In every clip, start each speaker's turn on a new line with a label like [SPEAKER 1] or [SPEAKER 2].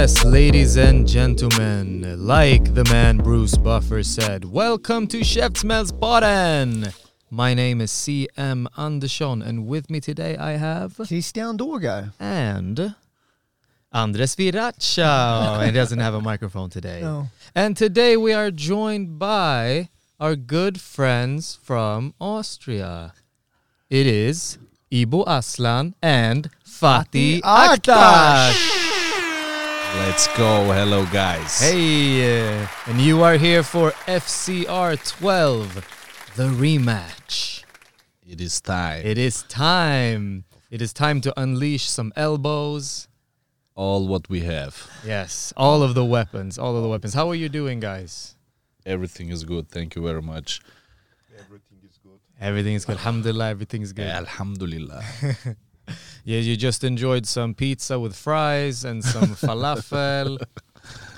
[SPEAKER 1] Yes, ladies and gentlemen. Like the man Bruce Buffer said, welcome to Käftsmällspodden. My name is CM Andersson, and with me today I have
[SPEAKER 2] Christian Dorga.
[SPEAKER 1] and Andres Viracha. Oh, he doesn't have a microphone today.
[SPEAKER 2] No.
[SPEAKER 1] And today we are joined by our good friends from Austria. It is Ibo Aslan and Fatih
[SPEAKER 2] Aktaş.
[SPEAKER 1] Aktaş.
[SPEAKER 3] Let's go. Hello, guys.
[SPEAKER 1] Hey, uh, and you are here for FCR 12, the rematch.
[SPEAKER 3] It is time.
[SPEAKER 1] It is time. It is time to unleash some elbows.
[SPEAKER 3] All what we have.
[SPEAKER 1] Yes, all of the weapons, all of the weapons. How are you doing, guys?
[SPEAKER 3] Everything is good. Thank you very much.
[SPEAKER 1] Everything is good. Alhamdulillah, everything is good.
[SPEAKER 3] Alhamdulillah.
[SPEAKER 1] Yeah, you just enjoyed some pizza with fries and some falafel.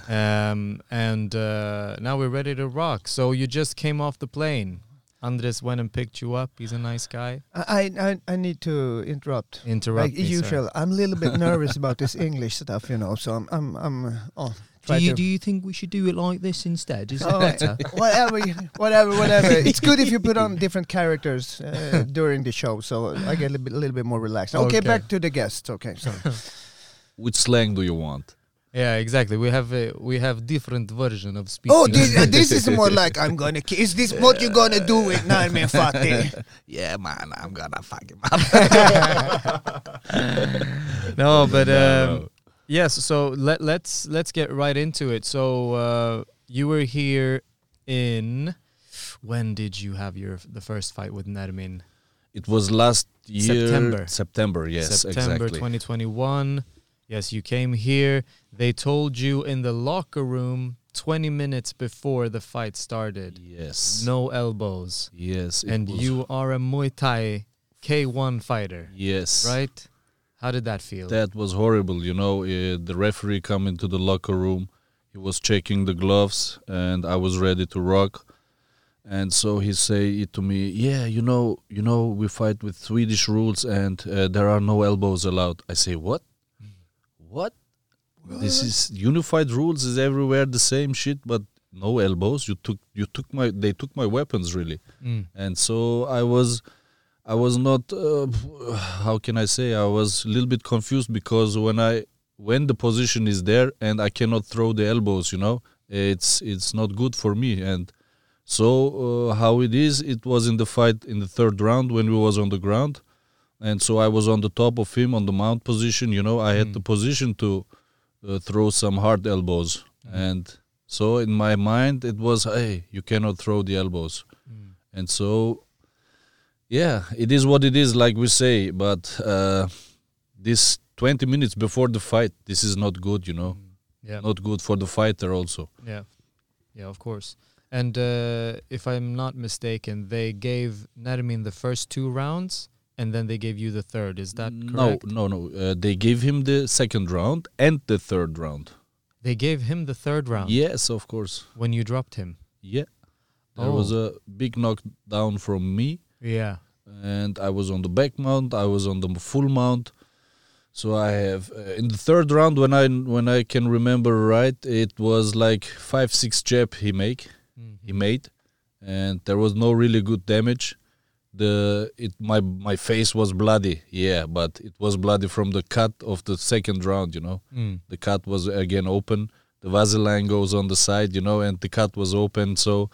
[SPEAKER 1] Um, and uh, now we're ready to rock. So you just came off the plane. Andres went and picked you up. He's a nice guy.
[SPEAKER 2] I, I I need to interrupt.
[SPEAKER 1] Interrupt
[SPEAKER 2] like
[SPEAKER 1] me, sir.
[SPEAKER 2] usual, I'm a little bit nervous about this English stuff, you know. So I'm I'm I'm oh.
[SPEAKER 1] Do you, do you think we should do it like this instead? Is it
[SPEAKER 2] Oh,
[SPEAKER 1] better?
[SPEAKER 2] whatever, whatever, whatever. It's good if you put on different characters uh, during the show, so I get a little bit, a little bit more relaxed. Okay,
[SPEAKER 1] Okay.
[SPEAKER 2] back to the guests. Okay, so
[SPEAKER 3] Which slang do you want?
[SPEAKER 1] yeah, exactly. We have a, we have different version of speaking.
[SPEAKER 2] oh, this, this is more like I'm gonna. ki- Is this what you're gonna do with Nermin Fatih?
[SPEAKER 3] Yeah, man, I'm gonna fuck him up.
[SPEAKER 1] no, but um,
[SPEAKER 3] no.
[SPEAKER 1] Yes. So let let's let's get right into it. So uh, you were here in. When did you have your the first fight with Nermin?
[SPEAKER 3] It was last year.
[SPEAKER 1] September.
[SPEAKER 3] September, yes,
[SPEAKER 1] September
[SPEAKER 3] exactly.
[SPEAKER 1] 2021. Yes, you came here. They told you in the locker room 20 minutes before the fight started.
[SPEAKER 3] Yes.
[SPEAKER 1] No elbows.
[SPEAKER 3] Yes.
[SPEAKER 1] And you are a Muay Thai K1 fighter,
[SPEAKER 3] Yes.
[SPEAKER 1] right? How did that feel?
[SPEAKER 3] That was horrible. You know, uh, the referee come into the locker room. He was checking the gloves, and I was ready to rock. And so he say it to me, yeah, you know, you know, we fight with Swedish rules, and uh, there are no elbows allowed. I say, what? What? This is unified rules. Is everywhere the same shit, but no elbows. You took, you took my, they took my weapons really
[SPEAKER 1] Mm.
[SPEAKER 3] and so i was i was not uh, how can i say i was a little bit confused because when i when the position is there and i cannot throw the elbows you know it's it's not good for me. And so uh, how it is it was in the fight in the third round when we was on the ground. And so i was on the top of him on the mount position you know i had the position to uh, throw some hard elbows. And so in my mind it was hey you cannot throw the elbows. And so yeah it is what it is like we say but uh, this 20 minutes before the fight this is not good you know
[SPEAKER 1] Yeah.
[SPEAKER 3] not good for the fighter also
[SPEAKER 1] Yeah, yeah, of course. And uh, if I'm not mistaken, they gave Nermin the first two rounds, and then they gave you the third. Is that
[SPEAKER 3] no
[SPEAKER 1] correct?
[SPEAKER 3] no no uh, they gave him the second round and the third round
[SPEAKER 1] They gave him the third round.
[SPEAKER 3] yes of course
[SPEAKER 1] When you dropped him.
[SPEAKER 3] yeah there was
[SPEAKER 1] Oh.
[SPEAKER 3] a big knockdown from me
[SPEAKER 1] Yeah.
[SPEAKER 3] And I was on the back mount. I was on the full mount. So I have uh, in the third round when I when I can remember right, it was like five six jab he make he made, and there was no really good damage. The it my my face was bloody, yeah, but it was bloody from the cut of the second round. You know,
[SPEAKER 1] Mm.
[SPEAKER 3] the cut was again open. The Vaseline goes on the side, you know, and the cut was open. So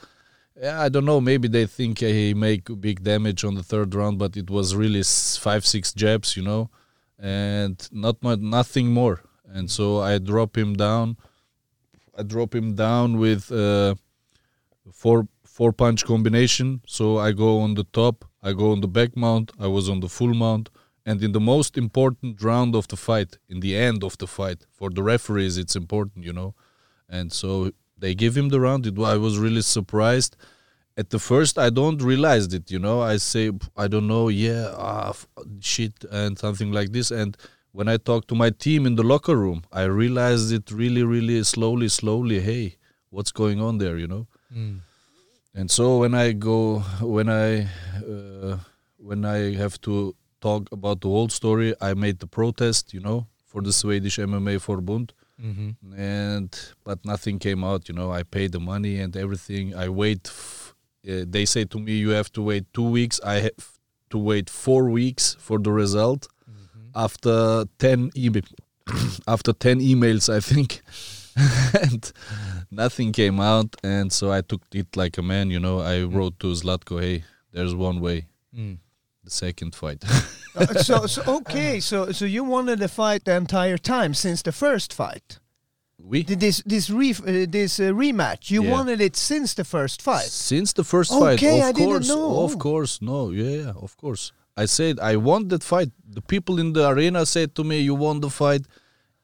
[SPEAKER 3] I don't know. Maybe they think he make big damage on the third round, but it was really five, six jabs, you know, and not much, nothing more. and so I drop him down. I drop him down with uh, four four punch combination. So I go on the top, I go on the back mount, I was on the full mount, and in the most important round of the fight, in the end of the fight, for the referees, it's important, you know. And so they give him the round. It, I was really surprised. At the first, I don't realize it, you know. I say, I don't know, yeah, ah, f- shit, and something like this. And when I talk to my team in the locker room, I realized it really, really slowly, slowly. Hey, what's going on there, you know? And so when I go, when I, uh, when I have to talk about the whole story, I made the protest, you know, for the Swedish MMA Forbund, Mm-hmm. and but nothing came out. You know, I paid the money and everything. I wait. F- uh, they say to me, you have to wait two weeks. I have to wait four weeks for the result. Mm-hmm. After ten email, after ten emails, I think, and nothing came out. And so I took it like a man. You know, I wrote to Zlatko, hey, there's one way. Mm. The second fight.
[SPEAKER 2] Uh, so, so okay, so so you wanted the fight the entire time since the first fight.
[SPEAKER 3] we
[SPEAKER 2] Did This this re, uh, this uh, rematch, you
[SPEAKER 3] Yeah.
[SPEAKER 2] wanted it since the first fight.
[SPEAKER 3] Since the first
[SPEAKER 2] Okay,
[SPEAKER 3] fight, of
[SPEAKER 2] I didn't
[SPEAKER 3] course,
[SPEAKER 2] know.
[SPEAKER 3] of course, no, yeah, yeah, of course. I said I want that fight. The people in the arena said to me, "You won the fight."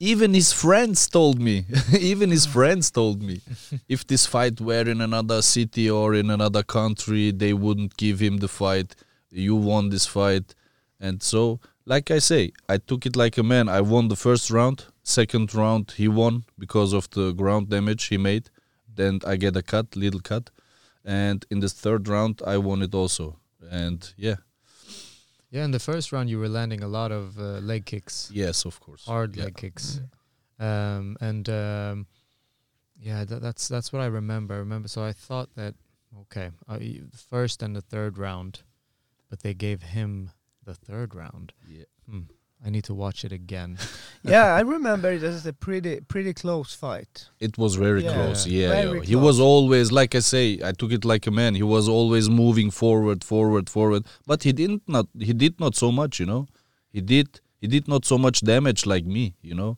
[SPEAKER 3] Even his friends told me. Even his friends told me, if this fight were in another city or in another country, they wouldn't give him the fight. You won this fight, and so, like I say, I took it like a man. I won the first round. Second round, he won because of the ground damage he made. Then I get a cut, little cut, and in the third round I won it also. And yeah,
[SPEAKER 1] Yeah, in the first round you were landing a lot of uh, leg kicks,
[SPEAKER 3] yes, of course.
[SPEAKER 1] hard
[SPEAKER 3] Yeah.
[SPEAKER 1] leg kicks, um, and um, yeah, tha that's that's what I remember. I remember, so I thought that okay, uh, first and the third round, but they gave him the third round.
[SPEAKER 3] Yeah.
[SPEAKER 1] Hmm. I need to watch it again.
[SPEAKER 2] yeah, I remember it as a pretty pretty close fight.
[SPEAKER 3] It was very
[SPEAKER 2] Yeah.
[SPEAKER 3] close. Yeah,
[SPEAKER 2] Very
[SPEAKER 3] yeah. he was always like I say. I took it like a man. He was always moving forward, forward, forward. But he didn't not. He did not so much. You know, he did. He did not so much damage like me. You know,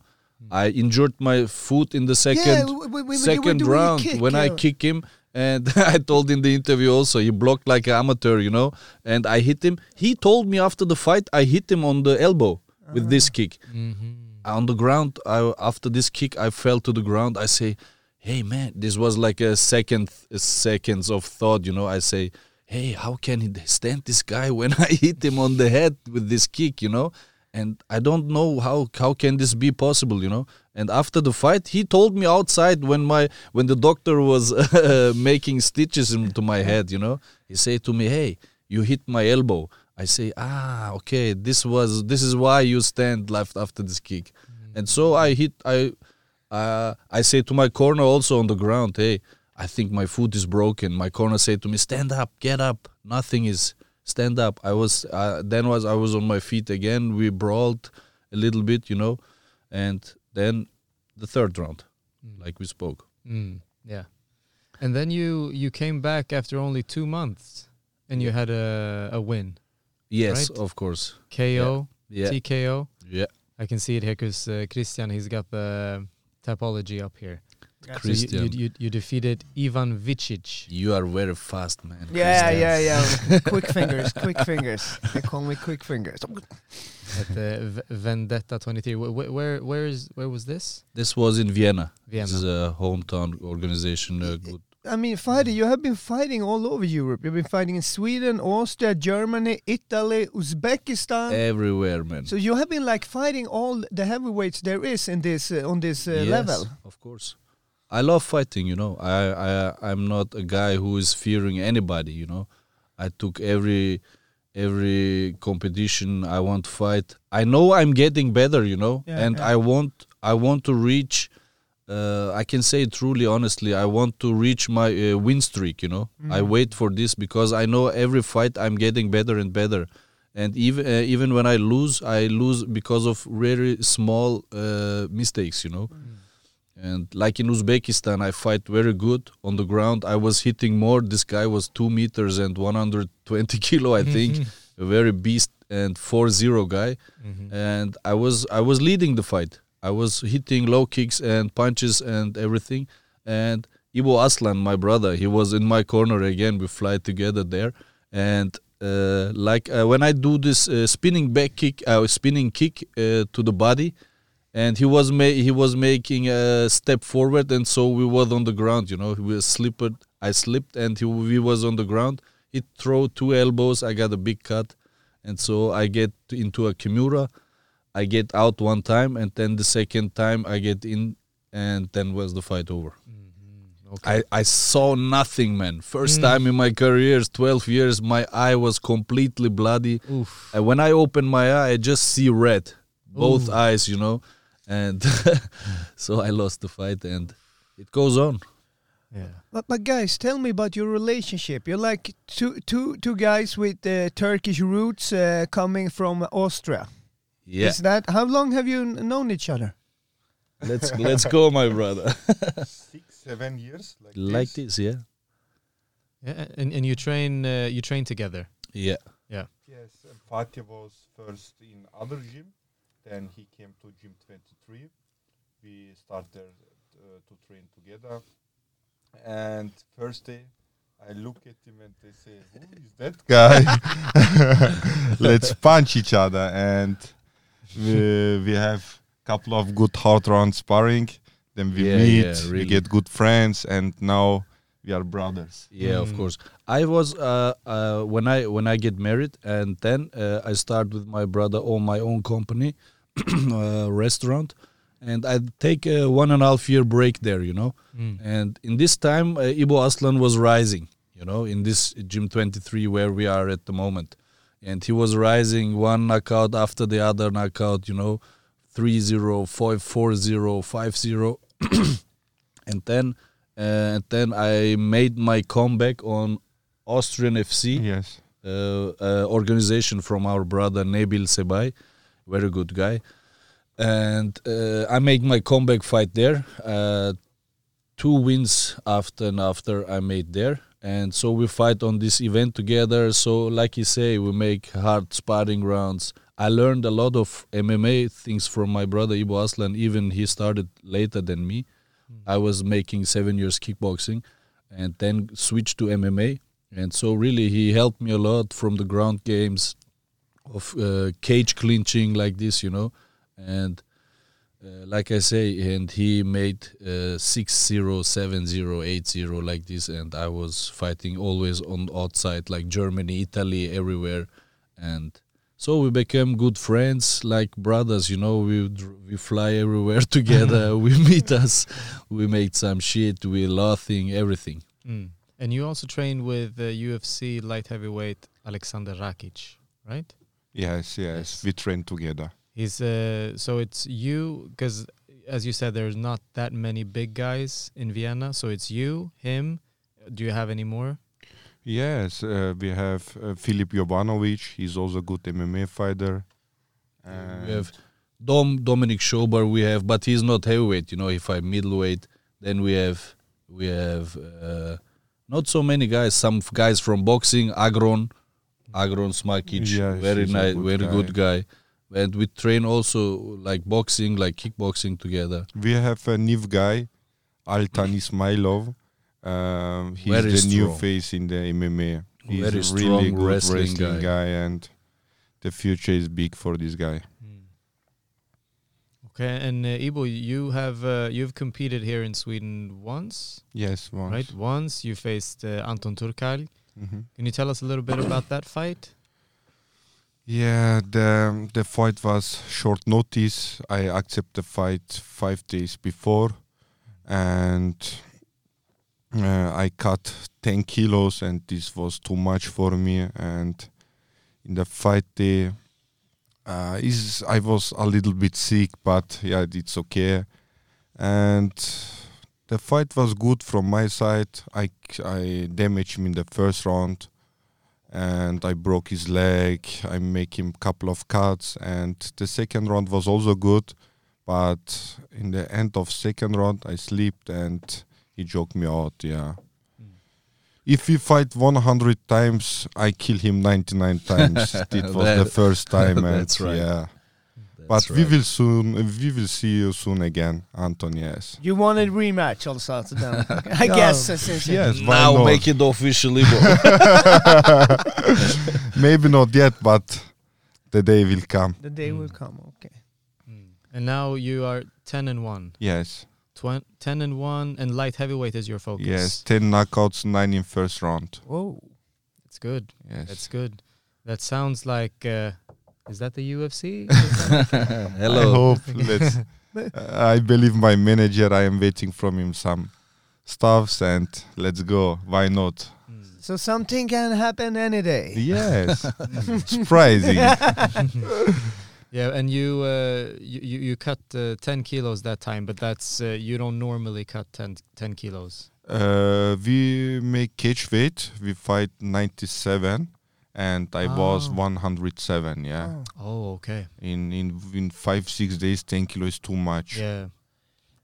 [SPEAKER 3] I injured my foot in the second
[SPEAKER 2] w- w- when you were
[SPEAKER 3] second
[SPEAKER 2] doing
[SPEAKER 3] round
[SPEAKER 2] kick,
[SPEAKER 3] when I
[SPEAKER 2] yeah.
[SPEAKER 3] kick him. And I told in the interview also he blocked like an amateur, you know. And I hit him. He told me after the fight I hit him on the elbow with
[SPEAKER 2] Ah.
[SPEAKER 3] this kick on the ground I, after this kick i fell to the ground i say hey man this was like a second a seconds of thought you know i say hey how can he stand this guy when i hit him on the head with this kick you know and i don't know how how can this be possible you know and after the fight he told me outside when my when the doctor was making stitches into my head you know. He said to me hey you hit my elbow. I say ah okay. This was this is why you stand left after this kick. And so i hit i uh, i say to my corner also on the ground hey i think my foot is broken. My corner said to me stand up get up. Nothing is stand up. I was uh, then was i was on my feet again. We brawled a little bit you know. And then the third round like we spoke
[SPEAKER 1] Mm, yeah, and then you you came back after only two months, and you had a a win,
[SPEAKER 3] yes
[SPEAKER 1] Right.
[SPEAKER 3] of course
[SPEAKER 1] KO,
[SPEAKER 3] yeah
[SPEAKER 1] TKO.
[SPEAKER 3] yeah
[SPEAKER 1] I can see it here because uh, Christian he's got the Tapology up here. So you,
[SPEAKER 3] Christian.
[SPEAKER 1] you, you, you defeated Ivan Vicic.
[SPEAKER 3] you are very fast man
[SPEAKER 2] Yeah,
[SPEAKER 3] Christian.
[SPEAKER 2] yeah, yeah. quick fingers, quick fingers. They call me quick fingers.
[SPEAKER 1] At the Vendetta 23. Wh- wh- where where is where was this?
[SPEAKER 3] this was in vienna
[SPEAKER 1] Vienna.
[SPEAKER 3] this is a hometown organization uh, good
[SPEAKER 2] I mean, fighting. You have been fighting all over Europe. You've been fighting in Sweden, Austria, Germany, Italy, Uzbekistan.
[SPEAKER 3] everywhere man
[SPEAKER 2] so you have been like fighting all the heavyweights there is in this uh, on this uh,
[SPEAKER 3] Yes,
[SPEAKER 2] level.
[SPEAKER 3] Of course. I love fighting, you know. I, I I'm not a guy who is fearing anybody, you know. I took every every competition I want to fight. I know I'm getting better, you know,
[SPEAKER 2] Yeah,
[SPEAKER 3] and
[SPEAKER 2] yeah.
[SPEAKER 3] I want I want to reach uh, I can say truly honestly, I want to reach my uh, win streak. You know, I
[SPEAKER 2] Mm-hmm.
[SPEAKER 3] wait for this because I know every fight I'm getting better and better. And even uh, even when I lose, I lose because of very small uh, mistakes. You know, and like in Uzbekistan, I fight very good on the ground. I was hitting more. This guy was two meters and 120 kilo, I think, a very beast and 4-0 guy. And I was I was leading the fight. I was hitting low kicks and punches and everything. And Ibo Aslan, my brother, he was in my corner again. We fly together there, and uh, like uh, when I do this uh, spinning back kick, uh, spinning kick uh, to the body, and he was ma- he was making a step forward, and so we was on the ground. You know, we slipped. I slipped, and he, we was on the ground. He throw two elbows. I got a big cut, and so I get into a kimura. I get out one time, and then the second time I get in, and then was the fight over. Mm-hmm. I, I saw nothing, man. First mm. time in my career, 12 years, my eye was completely bloody. And when I open my eye, I just see red, both eyes, you know. And so I lost the fight, and it goes on.
[SPEAKER 1] Yeah.
[SPEAKER 2] But, but guys, tell me about your relationship. You're like two two two guys with uh, Turkish roots uh, coming from Austria.
[SPEAKER 3] Yeah,
[SPEAKER 2] Is that how long have you known each other?
[SPEAKER 3] let's let's go, my brother.
[SPEAKER 4] Six, seven years like,
[SPEAKER 3] like this, yeah,
[SPEAKER 1] Yeah, and, and you train uh, you train together.
[SPEAKER 3] yeah.
[SPEAKER 1] Yeah.
[SPEAKER 4] Yes, and Fatih was first in other gym, then he came to gym 23. We started uh, to train together, and first day I look at him and they say, "Who is that guy? Let's punch each other." And we, we have couple of good hard round sparring. Then we
[SPEAKER 3] Yeah,
[SPEAKER 4] meet,
[SPEAKER 3] yeah,
[SPEAKER 4] we get good friends, and now we are brothers.
[SPEAKER 3] Yeah, of course. I was uh, uh, when I when I get married, and then uh, I start with my brother on my own company, restaurant, and I take a one and a half year break there, you know. And in this time, uh, Ibo Aslan was rising, you know, in this gym 23 where we are at the moment, and he was rising one knockout after the other knockout, you know, 3-0, 5-4-0, 5-0. and then uh, and then I made my comeback on Austrian FC
[SPEAKER 4] Yes.
[SPEAKER 3] uh, uh, organization from our brother Nabil Sebay, very good guy, and uh, I make my comeback fight there. Uh, two wins after and after I made there, and so we fight on this event together. So, like you say, we make hard sparring rounds. I learned a lot of MMA things from my brother Ibo Aslan. Even he started later than me. I was making seven years kickboxing, and then switched to MMA. And so, really, he helped me a lot from the ground games, of uh, cage clinching like this, you know, and uh, like I say, and he made uh, 6-0, 7-0, 8-0 like this, and I was fighting always on outside, like Germany, Italy, everywhere, and so we became good friends, like brothers. You know, we we fly everywhere together. we meet us, we made some shit, we laughing, everything.
[SPEAKER 1] Mm. And you also trained with uh, UFC light heavyweight Alexander Rakic, right?
[SPEAKER 4] Yes, yes. We train together.
[SPEAKER 1] He's uh, so it's you because as you said, there's not that many big guys in Vienna. So it's you, him. Do you have any more?
[SPEAKER 4] Yes, uh, we have uh, Filip Jovanovic. He's also a good MMA fighter.
[SPEAKER 3] we have Dom Dominic Schober. We have, but he's not heavyweight. You know, if I middleweight, then we have we have uh, not so many guys. Some guys from boxing, Agron, Agron Smakic,
[SPEAKER 4] Yes,
[SPEAKER 3] very nice,
[SPEAKER 4] good
[SPEAKER 3] very
[SPEAKER 4] guy.
[SPEAKER 3] good guy. And we train also like boxing, like kickboxing together.
[SPEAKER 4] we have a new guy, Altan Ismailov. Um, he's
[SPEAKER 3] Very
[SPEAKER 4] the new face in the MMA. He's
[SPEAKER 3] Very
[SPEAKER 4] a
[SPEAKER 3] strong
[SPEAKER 4] really good
[SPEAKER 3] wrestling
[SPEAKER 4] wrestling,
[SPEAKER 3] guy.
[SPEAKER 4] guy. and the future is big for this guy.
[SPEAKER 1] Okay, and uh, Ibo, you have uh, you've competed here in Sweden once,
[SPEAKER 4] Yes, once.
[SPEAKER 1] right? Once you faced uh, Anton Turkal.
[SPEAKER 4] Mhm.
[SPEAKER 1] Can you tell us a little bit about that fight?
[SPEAKER 4] Yeah, the the fight was short notice. I accept the fight five days before, and uh, I cut ten kilos, and this was too much for me. And in the fight day, uh, is I was a little bit sick, but yeah, it's okay. And the fight was good from my side. I I damaged him in the first round and I broke his leg. I make him couple of cuts, and the second round was also good, but in the end of second round I slept and he choked me out. Yeah. Hmm. If we fight 100 times, I kill him 99 times. it was the first time. and
[SPEAKER 3] right.
[SPEAKER 4] Yeah. But we will soon. We will see you soon again, Anton. Yes.
[SPEAKER 2] You wanted rematch also, so then, I guess. uh,
[SPEAKER 4] Yes. why
[SPEAKER 3] Now
[SPEAKER 4] not?
[SPEAKER 3] make it officially.
[SPEAKER 4] Maybe not yet, but the day will come.
[SPEAKER 2] The day will come. Okay.
[SPEAKER 1] And now you are 10 and 1.
[SPEAKER 4] Yes.
[SPEAKER 1] Twen- 10 and 1 and light heavyweight is your focus.
[SPEAKER 4] Yes. Ten knockouts, nine in first round.
[SPEAKER 2] Whoa.
[SPEAKER 1] It's good.
[SPEAKER 4] Yes.
[SPEAKER 1] That's good. That sounds like uh, is that the UFC?
[SPEAKER 3] Hello.
[SPEAKER 4] I hope. Let's. I believe my manager. I am waiting from him some stuffs, and let's go. Why not?
[SPEAKER 2] So something can happen any day.
[SPEAKER 4] Yes. Surprising.
[SPEAKER 1] yeah, and you uh, you you you cut uh, 10 kilos that time, but that's uh, you don't normally cut 10, 10 kilos.
[SPEAKER 4] Uh, we make cage weight. We fight 97, and I was
[SPEAKER 1] Oh.
[SPEAKER 4] 107. Yeah.
[SPEAKER 2] Oh.
[SPEAKER 1] Oh, okay.
[SPEAKER 4] In in in five six days, 10 kilo is too much.
[SPEAKER 1] Yeah.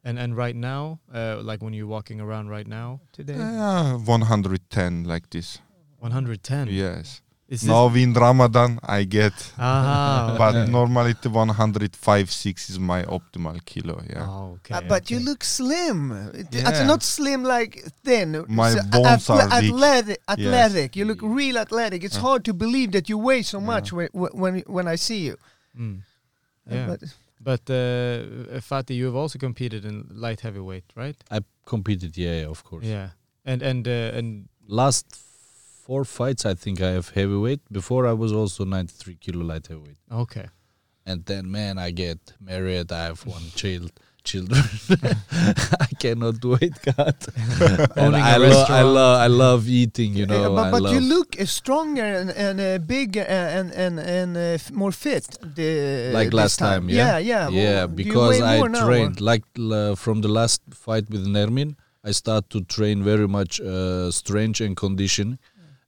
[SPEAKER 1] And and right now, uh, like when you're walking around right now,
[SPEAKER 2] Today.
[SPEAKER 4] Uh, 110 like this.
[SPEAKER 1] 110.
[SPEAKER 4] Yes.
[SPEAKER 1] Is this-
[SPEAKER 4] Now in Ramadan I get,
[SPEAKER 1] Aha.
[SPEAKER 4] but
[SPEAKER 1] okay.
[SPEAKER 4] normally the 105 6 is my optimal kilo. Yeah.
[SPEAKER 1] Oh, okay.
[SPEAKER 2] Uh, but you look slim.
[SPEAKER 4] Yeah.
[SPEAKER 2] It's not slim like thin.
[SPEAKER 4] My
[SPEAKER 2] So,
[SPEAKER 4] bones are weak.
[SPEAKER 2] athletic.
[SPEAKER 4] Yes.
[SPEAKER 2] Athletic. You look real athletic. It's
[SPEAKER 4] Uh.
[SPEAKER 2] hard to believe that you weigh so
[SPEAKER 4] Yeah.
[SPEAKER 2] much when when when I see you.
[SPEAKER 1] Mm.
[SPEAKER 2] Uh,
[SPEAKER 1] Yeah.
[SPEAKER 2] But
[SPEAKER 1] But uh, Fatih, you have also competed in light heavyweight, right?
[SPEAKER 3] I competed, yeah, yeah, of course.
[SPEAKER 1] Yeah. And and uh, and
[SPEAKER 3] Last four fights, I think I have heavyweight. Before I was also 93 kilo light heavyweight.
[SPEAKER 1] okay.
[SPEAKER 3] And then, man, I get married. I have one child, children. I cannot do it, God. and
[SPEAKER 1] Owning a
[SPEAKER 3] I, lo- I love, I love eating. You
[SPEAKER 2] Yeah,
[SPEAKER 3] know,
[SPEAKER 2] but, but you look uh, stronger and and uh, bigger and and and uh, more fit. The,
[SPEAKER 3] like last time,
[SPEAKER 2] yeah,
[SPEAKER 3] yeah,
[SPEAKER 2] yeah.
[SPEAKER 3] yeah.
[SPEAKER 2] Well, do
[SPEAKER 3] Because I
[SPEAKER 2] more now,
[SPEAKER 3] trained like uh, from the last fight with Nermin, I start to train very much uh, strength and condition,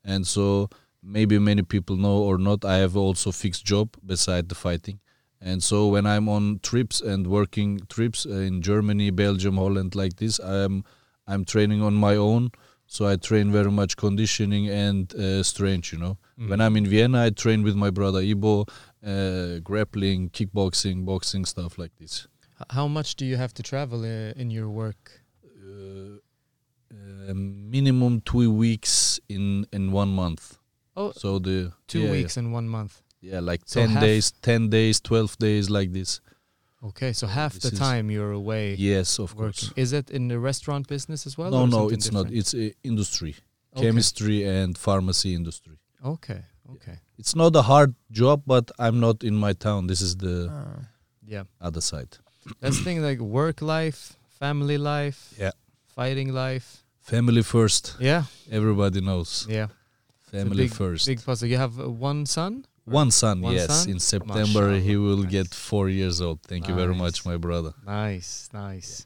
[SPEAKER 3] and so maybe many people know or not. I have also fixed job beside the fighting, and so when I'm on trips and working trips in Germany, Belgium, Holland, like this, I'm I'm training on my own. So I train very much conditioning and uh, strength. You know, when I'm in Vienna, I train with my brother Ibo, uh, grappling, kickboxing, boxing stuff like this.
[SPEAKER 1] How much do you have to travel uh, in your work?
[SPEAKER 3] Uh, minimum two weeks in in one month.
[SPEAKER 1] Oh,
[SPEAKER 3] So the
[SPEAKER 1] two
[SPEAKER 3] yeah,
[SPEAKER 1] weeks in one month.
[SPEAKER 3] Yeah, yeah like
[SPEAKER 1] So
[SPEAKER 3] ten days, ten days, twelve days, like this.
[SPEAKER 1] Okay, so half
[SPEAKER 3] This
[SPEAKER 1] the time you're away
[SPEAKER 3] Yes, of
[SPEAKER 1] working.
[SPEAKER 3] course.
[SPEAKER 1] Is it in the restaurant business as well?
[SPEAKER 3] no, no, it's not. It's uh, industry,
[SPEAKER 1] Okay.
[SPEAKER 3] chemistry and pharmacy industry.
[SPEAKER 1] Okay, okay.
[SPEAKER 3] It's not a hard job, but I'm not in my town. This is the
[SPEAKER 2] Uh,
[SPEAKER 1] Yeah.
[SPEAKER 3] other side.
[SPEAKER 1] That's the thing like work life, family life,
[SPEAKER 3] Yeah.
[SPEAKER 1] fighting life.
[SPEAKER 3] Family first.
[SPEAKER 1] Yeah.
[SPEAKER 3] Everybody knows.
[SPEAKER 1] Yeah.
[SPEAKER 3] Family
[SPEAKER 1] big,
[SPEAKER 3] first.
[SPEAKER 1] Big puzzle. You have uh, one son?
[SPEAKER 3] One son,
[SPEAKER 1] One
[SPEAKER 3] yes.
[SPEAKER 1] son?
[SPEAKER 3] In September, he will
[SPEAKER 1] nice.
[SPEAKER 3] get four years old. Thank you very much, my brother.
[SPEAKER 1] Nice, nice.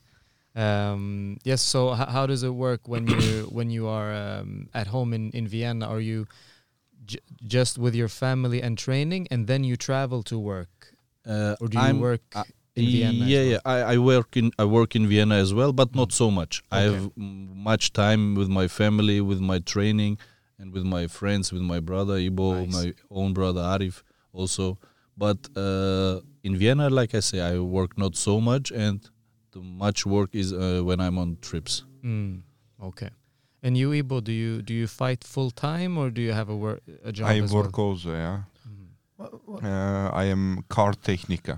[SPEAKER 1] Um, yes. So, how does it work when you when you are um, at home in in Vienna? Are you j- just with your family and training, and then you travel to work,
[SPEAKER 3] Uh,
[SPEAKER 1] or do you
[SPEAKER 3] I'm-
[SPEAKER 1] work
[SPEAKER 3] I-
[SPEAKER 1] in Vienna?
[SPEAKER 3] yeah,
[SPEAKER 1] well?
[SPEAKER 3] yeah. I, I work in I work in Vienna as well, but not so much. I have mm, much time with my family, with my training, and with my friends, with my brother Ibo,
[SPEAKER 1] Nice.
[SPEAKER 3] my own brother Arif, also. But uh, in Vienna, like I say, I work not so much, and the much work is uh, when I'm on trips.
[SPEAKER 1] Mm, okay. And you, Ibo, do you do you fight full time or do you have a work a job
[SPEAKER 4] I
[SPEAKER 1] as
[SPEAKER 4] work
[SPEAKER 1] well?
[SPEAKER 4] also, yeah.
[SPEAKER 1] Mhm.
[SPEAKER 2] wha- wha-
[SPEAKER 4] Uh, I am car technica.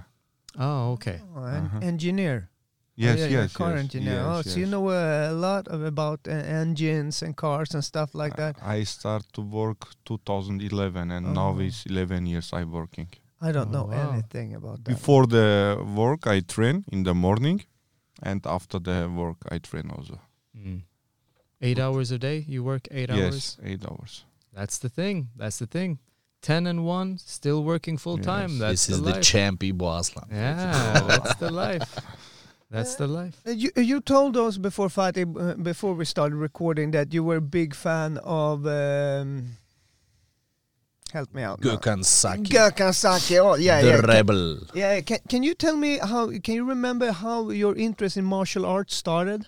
[SPEAKER 1] Oh, okay.
[SPEAKER 2] oh, an
[SPEAKER 4] Uh-huh.
[SPEAKER 2] engineer. Oh,
[SPEAKER 4] Yes,
[SPEAKER 2] yeah,
[SPEAKER 4] yes,
[SPEAKER 2] car
[SPEAKER 4] yes,
[SPEAKER 2] engineer.
[SPEAKER 4] yes,
[SPEAKER 2] oh, so you know uh, a lot of, about uh, engines and cars and stuff like that.
[SPEAKER 4] I start to work 2011, and now
[SPEAKER 2] Oh.
[SPEAKER 4] it's 11 years I working.
[SPEAKER 2] I don't
[SPEAKER 1] Oh,
[SPEAKER 2] know
[SPEAKER 1] wow.
[SPEAKER 2] anything about that.
[SPEAKER 4] Before the work, I train in the morning, and after the work, I train also.
[SPEAKER 1] Mm. Eight hours a day. You work eight hours.
[SPEAKER 4] Yes, eight hours.
[SPEAKER 1] That's the thing. That's the thing. Ten and one, still working full time.
[SPEAKER 4] Yes.
[SPEAKER 1] That's
[SPEAKER 3] this is
[SPEAKER 1] the
[SPEAKER 3] the
[SPEAKER 1] life.
[SPEAKER 3] champ Ibo Aslan.
[SPEAKER 1] yeah, that's the life. That's the life.
[SPEAKER 2] Uh, You, you told us before Fatih, uh, before we started recording that you were a big fan of. Um, help me out. now.
[SPEAKER 3] Gökhan Saki,
[SPEAKER 2] Gökhan Saki. Oh, yeah,
[SPEAKER 3] the
[SPEAKER 2] yeah. Can,
[SPEAKER 3] rebel.
[SPEAKER 2] yeah. Can, can you tell me how? Can you remember how your interest in martial arts started?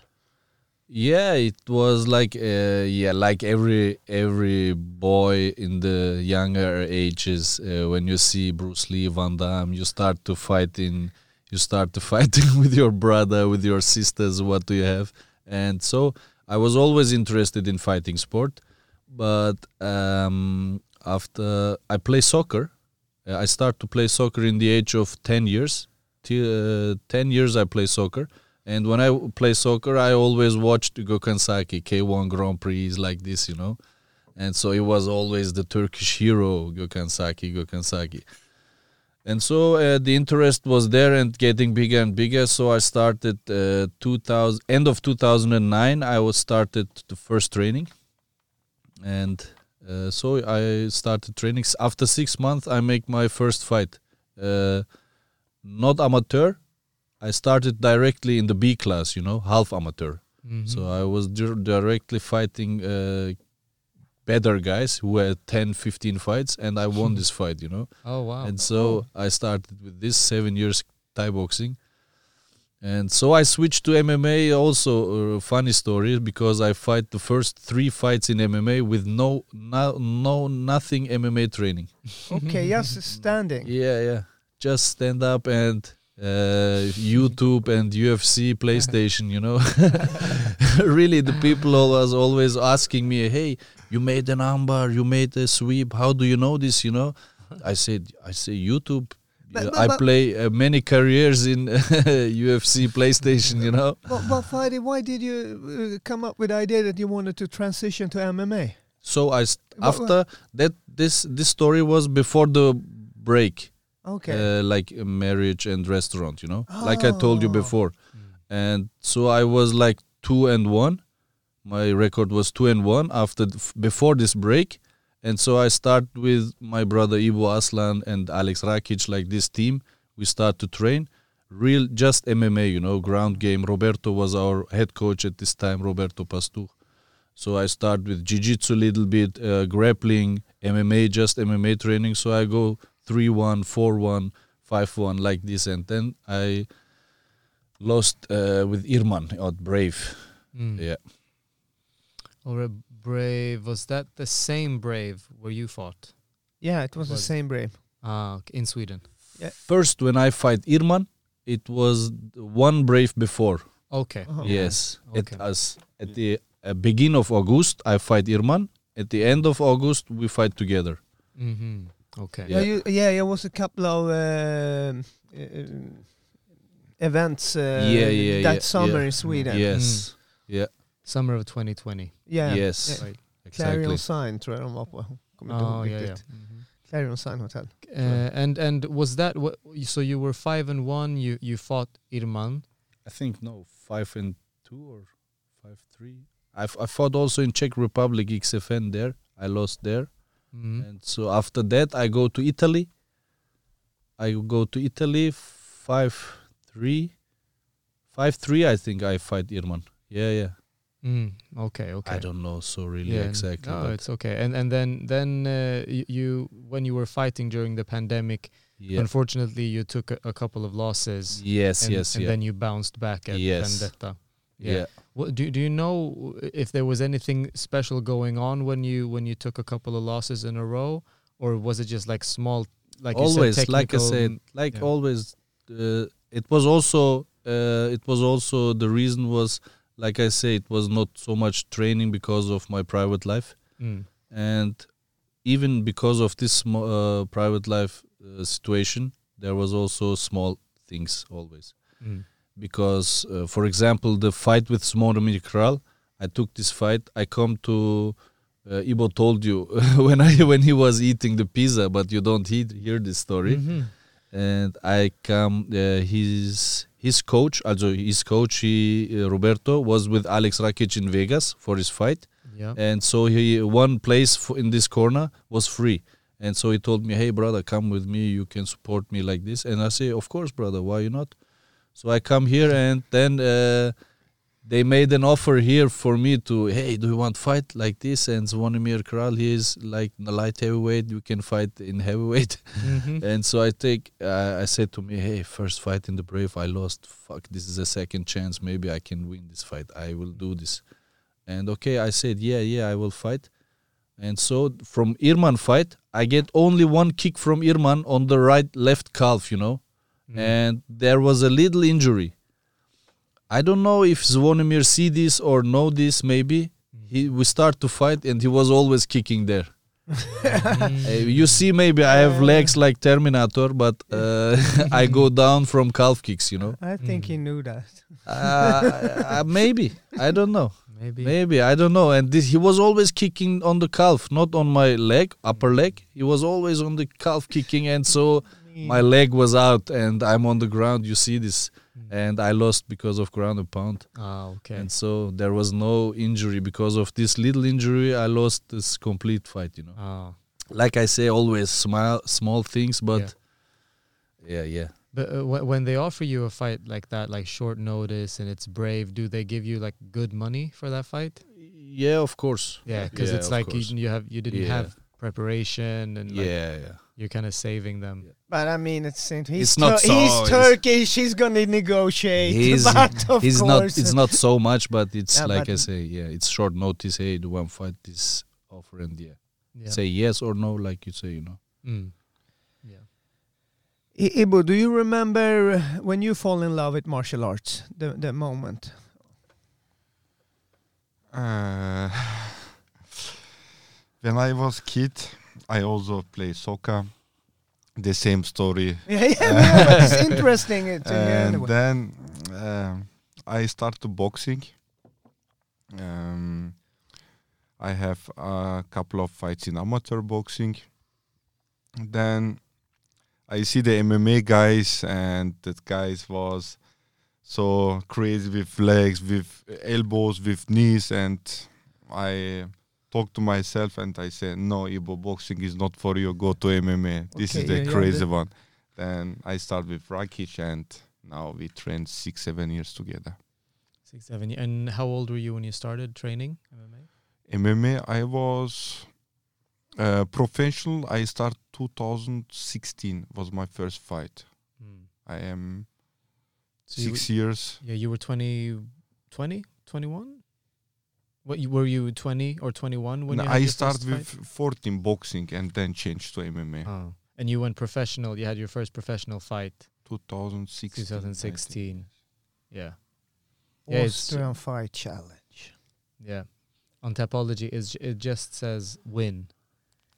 [SPEAKER 3] Yeah, it was like uh, yeah, like every every boy in the younger ages. Uh, when you see Bruce Lee, Van Damme, you start to fight in. You start to fighting with your brother, with your sisters. What do you have? And so I was always interested in fighting sport, but um, after I play soccer, uh, I start to play soccer in the age of ten years. Uh, ten years, I play soccer. And when I play soccer, I always watched Gökhan Saki, K1 Grand Prix, like this, you know. And so it was always the Turkish hero, Gökhan Saki, Gökhan Saki. And so uh, the interest was there and getting bigger and bigger. So I started uh, 2000, end of 2009. I was started the first training, and uh, so I started training. S- After six months, I make my first fight. Uh, not amateur, I started directly in the B class, you know, half amateur.
[SPEAKER 1] Mm-hmm.
[SPEAKER 3] So I was dir- directly fighting uh, better guys who had 10, 15 fights, and I won this fight, you know.
[SPEAKER 1] oh wow.
[SPEAKER 3] And so I started with this seven years Thai boxing. And so I switched to MMA. Also, uh, funny story because I fight the first three fights in MMA with no, no, no, nothing MMA training.
[SPEAKER 2] Okay, just standing.
[SPEAKER 3] Yeah, yeah. Just stand up and uh, YouTube and UFC, PlayStation. You know, really, the people always always asking me, "Hey, you made an armbar, you made a sweep. How do you know this?" You know, I said, "I say YouTube."
[SPEAKER 2] But- but-
[SPEAKER 3] I
[SPEAKER 2] but-
[SPEAKER 3] play uh, many careers in UFC, PlayStation. You know.
[SPEAKER 2] But, but Fatih, why did you uh, come up with the idea that you wanted to transition to MMA?
[SPEAKER 3] So I st-
[SPEAKER 2] Wha- wha-
[SPEAKER 3] after that this this story was before the break.
[SPEAKER 2] Okay.
[SPEAKER 3] uh, like marriage and restaurant you know? Like i told you
[SPEAKER 2] Oh.
[SPEAKER 3] before. And so i was like two and one. My record was two and one after th- before this break. And so i start with my brother ibo aslan and alex rakic like this team. We start to train. Real just mma you know ground game. Roberto was our head coach at this time roberto pastu so i start with jiu-jitsu a little bit uh, grappling mma just mma training. So i go 3-1 4-1 5-1 like this and then i lost uh, with irman at brave
[SPEAKER 1] Mm.
[SPEAKER 3] yeah
[SPEAKER 1] Or a brave? Was that the same brave where you fought?
[SPEAKER 2] yeah, it was the same brave.
[SPEAKER 1] Ah, okay, in Sweden. Yeah.
[SPEAKER 3] first when i fight irman it was one brave before
[SPEAKER 1] Okay.
[SPEAKER 2] Oh.
[SPEAKER 3] yes
[SPEAKER 1] Okay.
[SPEAKER 3] at us at the uh, beginning of august i fight irman at the end of august we fight together
[SPEAKER 1] Mm-hmm. Okay.
[SPEAKER 2] Yeah,
[SPEAKER 3] Yeah.
[SPEAKER 2] you, yeah, there was a couple of um, uh, events uh,
[SPEAKER 3] Yeah, yeah,
[SPEAKER 2] that
[SPEAKER 3] yeah,
[SPEAKER 2] summer
[SPEAKER 3] yeah.
[SPEAKER 2] in Sweden.
[SPEAKER 3] yes yeah
[SPEAKER 1] Summer of 2020.
[SPEAKER 2] Yeah.
[SPEAKER 3] yes
[SPEAKER 2] Yeah.
[SPEAKER 1] Right.
[SPEAKER 2] Clarion Sign tror jag de var på. Kommer inte
[SPEAKER 1] Oh
[SPEAKER 2] ihåg
[SPEAKER 1] yeah, yeah.
[SPEAKER 2] riktigt.
[SPEAKER 1] Mhm.
[SPEAKER 2] Clarion Sign Hotel.
[SPEAKER 1] Uh, and and was that what? So you were five and one. You you fought Irman.
[SPEAKER 3] I think no five and two or five three. I, f- I fought also in Czech Republic XFN there. I lost there,
[SPEAKER 1] Mhm.
[SPEAKER 3] and so after that I go to Italy. I go to Italy five three, five three. I think I fight Irman. Yeah, yeah.
[SPEAKER 1] Mm. Okay. Okay.
[SPEAKER 3] I don't know so really
[SPEAKER 1] Yeah,
[SPEAKER 3] exactly.
[SPEAKER 1] No, it's okay. And and then then uh, you, you when you were fighting during the pandemic,
[SPEAKER 3] yeah.
[SPEAKER 1] unfortunately you took a, a couple of losses.
[SPEAKER 3] Yes,
[SPEAKER 1] and,
[SPEAKER 3] yes,
[SPEAKER 1] and
[SPEAKER 3] yeah.
[SPEAKER 1] then you bounced back at
[SPEAKER 3] Yes.
[SPEAKER 1] Vendetta.
[SPEAKER 3] Yeah.
[SPEAKER 1] What, do do you know if there was anything special going on when you when you took a couple of losses in a row, or was it just like small, like
[SPEAKER 3] always
[SPEAKER 1] said,
[SPEAKER 3] like I said, like
[SPEAKER 1] yeah.
[SPEAKER 3] always. Uh, it was also uh, it was also the reason was like I say it was not so much training because of my private life
[SPEAKER 1] Mm.
[SPEAKER 3] and even because of this uh, private life uh, situation there was also small things always
[SPEAKER 1] Mm.
[SPEAKER 3] Because uh, for example the fight with Zvonimir Kral I took this fight I come to uh, Ibo told you when I when he was eating the pizza but you don't hear, hear this story.
[SPEAKER 1] Mhm.
[SPEAKER 3] and I come uh, his his coach also his coach he, uh, Roberto was with Alex Rakic in Vegas for his fight.
[SPEAKER 1] Yeah.
[SPEAKER 3] and so he one place f- in this corner was free. And so he told me hey brother come with me. You can support me like this. And I say of course brother. Why you not so I come here and then uh, they made an offer here for me to hey do you want fight like this? And Zvonimir Kral he is like the light heavyweight. You can fight in heavyweight.
[SPEAKER 1] Mhm.
[SPEAKER 3] and so I take uh, I said to me hey first fight in the brave. I lost. Fuck this is a second chance. Maybe I can win this fight. I will do this. And okay I said yeah yeah I will fight. And so from Irman fight I get only one kick from Irman on the right left calf you know and there was a little injury I don't know if Zvonimir see this or know this. Maybe he we start to fight and he was always kicking there. Uh, you see, maybe I have legs like Terminator, but uh, I go down from calf kicks. You know,
[SPEAKER 2] I think he knew that.
[SPEAKER 3] uh, uh, maybe I don't know.
[SPEAKER 1] Maybe.
[SPEAKER 3] Maybe I don't know. And this, he was always kicking on the calf, not on my leg, upper leg. He was always on the calf kicking, and so my leg was out, and I'm on the ground. You see this, and I lost because of ground and pound.
[SPEAKER 1] Ah, okay.
[SPEAKER 3] And so there was no injury because of this little injury. I lost this complete fight. You know,
[SPEAKER 1] Ah.
[SPEAKER 3] like I say, always small small things, but yeah, yeah.
[SPEAKER 1] But uh, wh- when they offer you a fight like that, like short notice and it's brave, do they give you like good money for that fight?
[SPEAKER 3] Yeah, of course.
[SPEAKER 1] Yeah, because
[SPEAKER 3] Yeah,
[SPEAKER 1] it's like you, you have you didn't
[SPEAKER 3] Yeah.
[SPEAKER 1] have preparation and like
[SPEAKER 3] yeah, yeah.
[SPEAKER 1] you're kind of saving them.
[SPEAKER 2] But I mean, it's he's,
[SPEAKER 3] It's not
[SPEAKER 2] Tur-
[SPEAKER 3] so-
[SPEAKER 2] he's
[SPEAKER 3] it's-
[SPEAKER 2] Turkish. He's gonna negotiate.
[SPEAKER 3] He's,
[SPEAKER 2] but of
[SPEAKER 3] he's not. It's not so much, but it's
[SPEAKER 2] Yeah,
[SPEAKER 3] like I say. Yeah, it's short notice. Hey, do one fight this offer and yeah.
[SPEAKER 1] Yeah.
[SPEAKER 3] say yes or no, like you say. You know.
[SPEAKER 1] Mm. Yeah.
[SPEAKER 2] I- Ibo, do you remember when you fall in love with martial arts? The the moment.
[SPEAKER 4] Uh, when I was kid, I also play soccer. The same story.
[SPEAKER 2] Yeah, yeah, no, but it's interesting. Uh,
[SPEAKER 4] and
[SPEAKER 2] anyway.
[SPEAKER 4] then um, I start to boxing. Um, I have a couple of fights in amateur boxing. Then I see the MMA guys, and that guys was so crazy with legs, with elbows, with knees, and I talk to myself and I say, no, Ibo, boxing is not for you. Go to MMA. This is
[SPEAKER 2] Okay,
[SPEAKER 4] the
[SPEAKER 2] yeah, yeah,
[SPEAKER 4] crazy
[SPEAKER 2] the-
[SPEAKER 4] one. Then I start with Rakic, and now we train six, seven years together.
[SPEAKER 1] Six, seven. And how old were you when you started training MMA?
[SPEAKER 4] MMA, I was uh, professional. I start 2016 was my first fight.
[SPEAKER 1] Mm.
[SPEAKER 4] I am
[SPEAKER 1] So
[SPEAKER 4] six years.
[SPEAKER 1] Yeah, you were 20, 20, 21? What you were you 20 or 21 when
[SPEAKER 4] No,
[SPEAKER 1] you had
[SPEAKER 4] I
[SPEAKER 1] your
[SPEAKER 4] start
[SPEAKER 1] first
[SPEAKER 4] with 14 boxing and then changed to MMA.
[SPEAKER 1] Oh. And you went professional. You had your first professional fight
[SPEAKER 4] 2016. I think.
[SPEAKER 1] 2016. Yeah. Yeah, it's-
[SPEAKER 2] Austrian fight challenge.
[SPEAKER 1] Yeah. On Tapology is it just says win.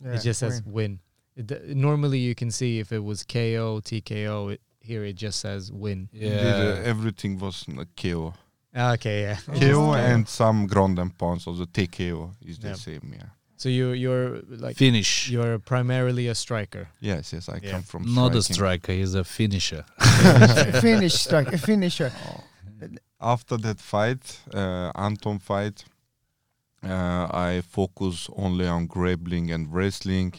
[SPEAKER 2] Yeah,
[SPEAKER 1] it just says
[SPEAKER 2] win.
[SPEAKER 1] win. It, d- normally you can see if it was KO, TKO. It, here it just says win.
[SPEAKER 4] Did, uh, everything was uh, KO.
[SPEAKER 1] Ah, Okay, yeah.
[SPEAKER 4] KO and some ground and pounds. Also TKO is the
[SPEAKER 1] Yeah.
[SPEAKER 4] same. Yeah.
[SPEAKER 1] So you you're like
[SPEAKER 3] Finish.
[SPEAKER 1] you're primarily a striker.
[SPEAKER 4] Yes, yes. I
[SPEAKER 1] Yeah.
[SPEAKER 4] come from
[SPEAKER 3] Not a
[SPEAKER 4] striking.
[SPEAKER 3] striker. He's a finisher.
[SPEAKER 2] Finish strike, a finisher.
[SPEAKER 4] after that fight, uh, Anton fight, uh, I focus only on grappling and wrestling,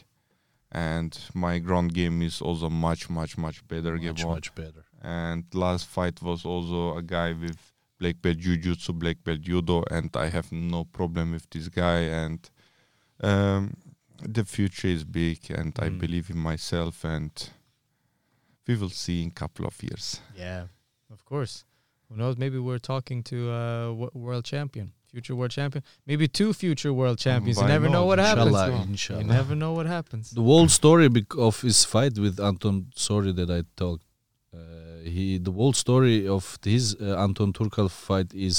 [SPEAKER 4] and my ground game is also much, much, much better.
[SPEAKER 3] much
[SPEAKER 4] Gabon.
[SPEAKER 3] much better.
[SPEAKER 4] And last fight was also a guy with black belt jiu-jitsu, black belt judo, and I have no problem with this guy. And um, the future is big, and I
[SPEAKER 1] Mm.
[SPEAKER 4] believe in myself, and we will see in a couple of years.
[SPEAKER 1] Yeah, of course. Who knows? Maybe we're talking to a w- world champion, future world champion, maybe two future world champions. You
[SPEAKER 4] why
[SPEAKER 1] never know
[SPEAKER 4] not?
[SPEAKER 1] what happens.
[SPEAKER 3] Inshallah,
[SPEAKER 1] You never know what happens.
[SPEAKER 3] The whole story bec- of his fight with Anton, sorry that I talked. He the whole story of his uh, Anton Turkal fight is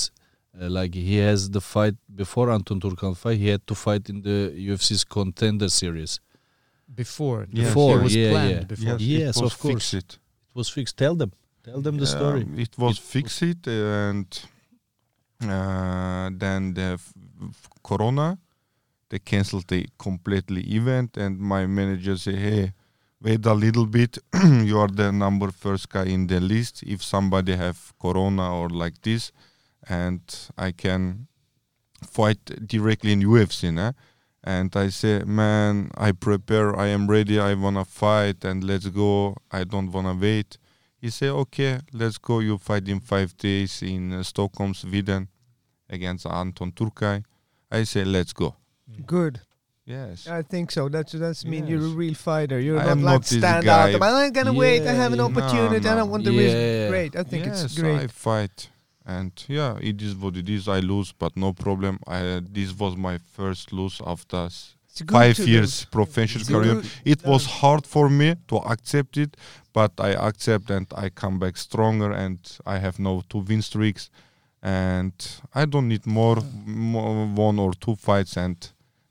[SPEAKER 3] uh, like he has the fight before Anton Turkal fight. He had to fight in the UFC's contender series.
[SPEAKER 1] Before,
[SPEAKER 4] Yes.
[SPEAKER 3] Before,
[SPEAKER 1] it was
[SPEAKER 3] yeah,
[SPEAKER 1] planned
[SPEAKER 3] yeah.
[SPEAKER 1] before.
[SPEAKER 4] Yes,
[SPEAKER 3] Yes,
[SPEAKER 4] it was
[SPEAKER 3] of course.
[SPEAKER 4] fixed.
[SPEAKER 3] It was fixed. Tell them, tell them the
[SPEAKER 4] Yeah,
[SPEAKER 3] story.
[SPEAKER 4] It was
[SPEAKER 3] It-
[SPEAKER 4] fixed, and uh, then the f- f- Corona, they canceled the completely event, and my manager said, "Hey, wait a little bit. you are the number first guy in the list. If somebody have Corona or like this, and I can fight directly in UFC, nah? And I say, man, I prepare. I am ready. I wanna fight, and let's go. I don't wanna wait. He say okay, let's go. You fight in five days in uh, Stockholm, Sweden. against Anton Turkal. I say let's go.
[SPEAKER 2] Good.
[SPEAKER 4] Yes.
[SPEAKER 2] I think so. That's that's mean you're a real fighter. You're
[SPEAKER 4] I
[SPEAKER 2] not like
[SPEAKER 4] not
[SPEAKER 2] stand
[SPEAKER 4] guy.
[SPEAKER 2] out. I'm not gonna wait. I have an opportunity. I
[SPEAKER 4] no,
[SPEAKER 2] don't want the
[SPEAKER 3] no.
[SPEAKER 2] risk. Great. I think
[SPEAKER 4] yes,
[SPEAKER 2] it's great.
[SPEAKER 4] I fight, and yeah, it is what it is. I lose, but no problem. I this was my first lose after s-
[SPEAKER 2] It's good
[SPEAKER 4] five years professional
[SPEAKER 2] It's
[SPEAKER 4] career. It was hard for me to accept it, but I accept and I come back stronger, and I have now two win streaks, and I don't need more, mm. more one or two fights, and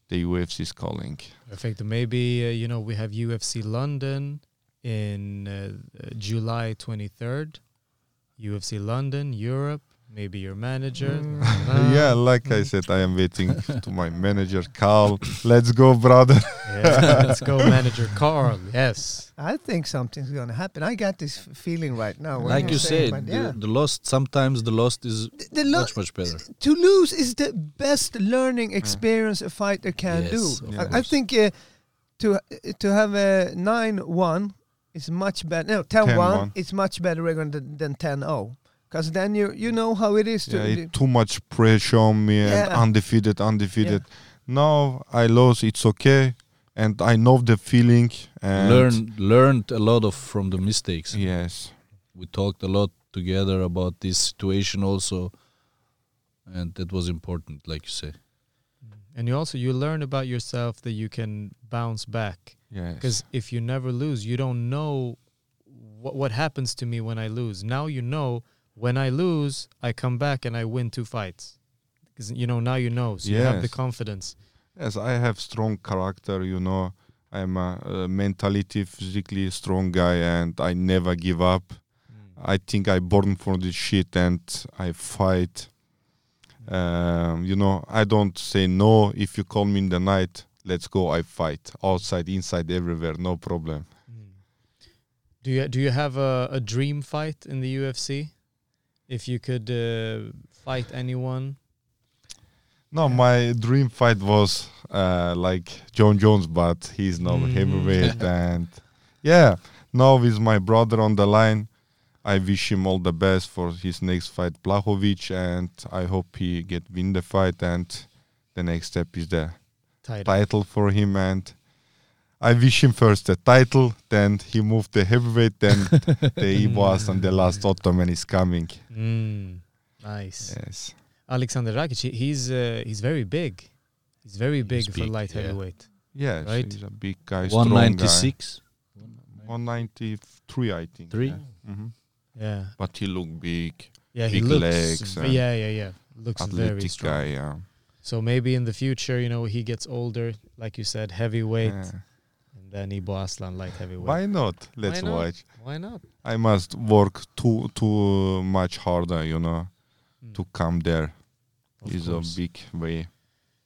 [SPEAKER 4] the UFC is calling.
[SPEAKER 1] Perfect. Maybe uh, you know we have UFC London in uh, uh, July 23rd. UFC London, Europe. Maybe your manager. Uh,
[SPEAKER 4] yeah, like I said, I am waiting to my manager, Carl. Let's go, brother.
[SPEAKER 1] yeah. Let's go, manager Carl. Yes.
[SPEAKER 2] I think something's gonna happen. I got this feeling right now. when
[SPEAKER 3] like
[SPEAKER 2] you're
[SPEAKER 3] you
[SPEAKER 2] saying,
[SPEAKER 3] said,
[SPEAKER 2] but yeah.
[SPEAKER 3] the, the lost sometimes the lost is
[SPEAKER 2] The lo-
[SPEAKER 3] much much better.
[SPEAKER 2] to lose is the best learning experience a fighter can
[SPEAKER 3] Yes,
[SPEAKER 2] do. I, I think uh, to to have a nine one is much better. No, 10-1
[SPEAKER 4] 10-1.
[SPEAKER 2] is much better record than, than 10-0. Because then you you know how it is to.
[SPEAKER 4] Yeah, it, too much pressure on me and
[SPEAKER 2] Yeah.
[SPEAKER 4] undefeated, undefeated. Now I lost, it's okay, and I know the feeling. And
[SPEAKER 3] Learn learned a lot of from the mistakes.
[SPEAKER 4] Yes,
[SPEAKER 3] We talked a lot together about this situation also, and that was important, like you say.
[SPEAKER 1] And you also you learn about yourself that you can bounce back.
[SPEAKER 4] yes.
[SPEAKER 1] Because if you never lose, you don't know what what happens to me when I lose. Now you know when I lose, I come back and I win two fights. Because you know now you know, so you have the confidence.
[SPEAKER 4] Yes, I have strong character. You know, I'm a, uh mentality, physically strong guy, and I never give up. I think I born for this shit, and I fight. Um, you know, I don't say no. If you call me in the night, let's go. I fight outside, inside, everywhere, no problem.
[SPEAKER 1] Do you do you have a, a dream fight in the UFC? If you could uh, fight anyone,
[SPEAKER 4] No, my dream fight was uh, like John Jones, but he's now
[SPEAKER 1] Mm.
[SPEAKER 4] heavyweight, and yeah, now with my brother on the line, I wish him all the best for his next fight, Blachowicz, and I hope he get win the fight, and the next step is the
[SPEAKER 1] title.
[SPEAKER 4] title for him, and I wish him first the title, then he moved the heavyweight, then the Iboas, and the last Ottoman is coming.
[SPEAKER 1] Mm, nice.
[SPEAKER 4] Yes.
[SPEAKER 1] Alexander Rakic, he's uh, he's very big. He's very big
[SPEAKER 3] He's
[SPEAKER 1] for
[SPEAKER 3] big,
[SPEAKER 1] light
[SPEAKER 3] yeah.
[SPEAKER 1] heavyweight.
[SPEAKER 4] Yes,
[SPEAKER 1] Right.
[SPEAKER 4] he's a big guy, strong
[SPEAKER 3] One
[SPEAKER 4] guy.
[SPEAKER 3] ninety six.
[SPEAKER 4] 193, I think.
[SPEAKER 3] Three?
[SPEAKER 4] hmm
[SPEAKER 1] Yeah,
[SPEAKER 4] But he look big,
[SPEAKER 1] yeah, he
[SPEAKER 4] Big
[SPEAKER 1] looks.
[SPEAKER 4] legs
[SPEAKER 1] v- yeah, yeah, yeah. Looks very
[SPEAKER 4] athletic
[SPEAKER 1] strong.
[SPEAKER 4] guy. Yeah.
[SPEAKER 1] So maybe in the future, you know, he gets older, like you said, heavyweight,
[SPEAKER 4] Yeah.
[SPEAKER 1] And then Ibo Aslan light heavyweight.
[SPEAKER 4] Why not? Let's
[SPEAKER 1] not?
[SPEAKER 4] watch.
[SPEAKER 1] Why not?
[SPEAKER 4] I must work too too much harder, you know,
[SPEAKER 1] Mm.
[SPEAKER 4] to come there.
[SPEAKER 1] Of
[SPEAKER 4] Is a big way.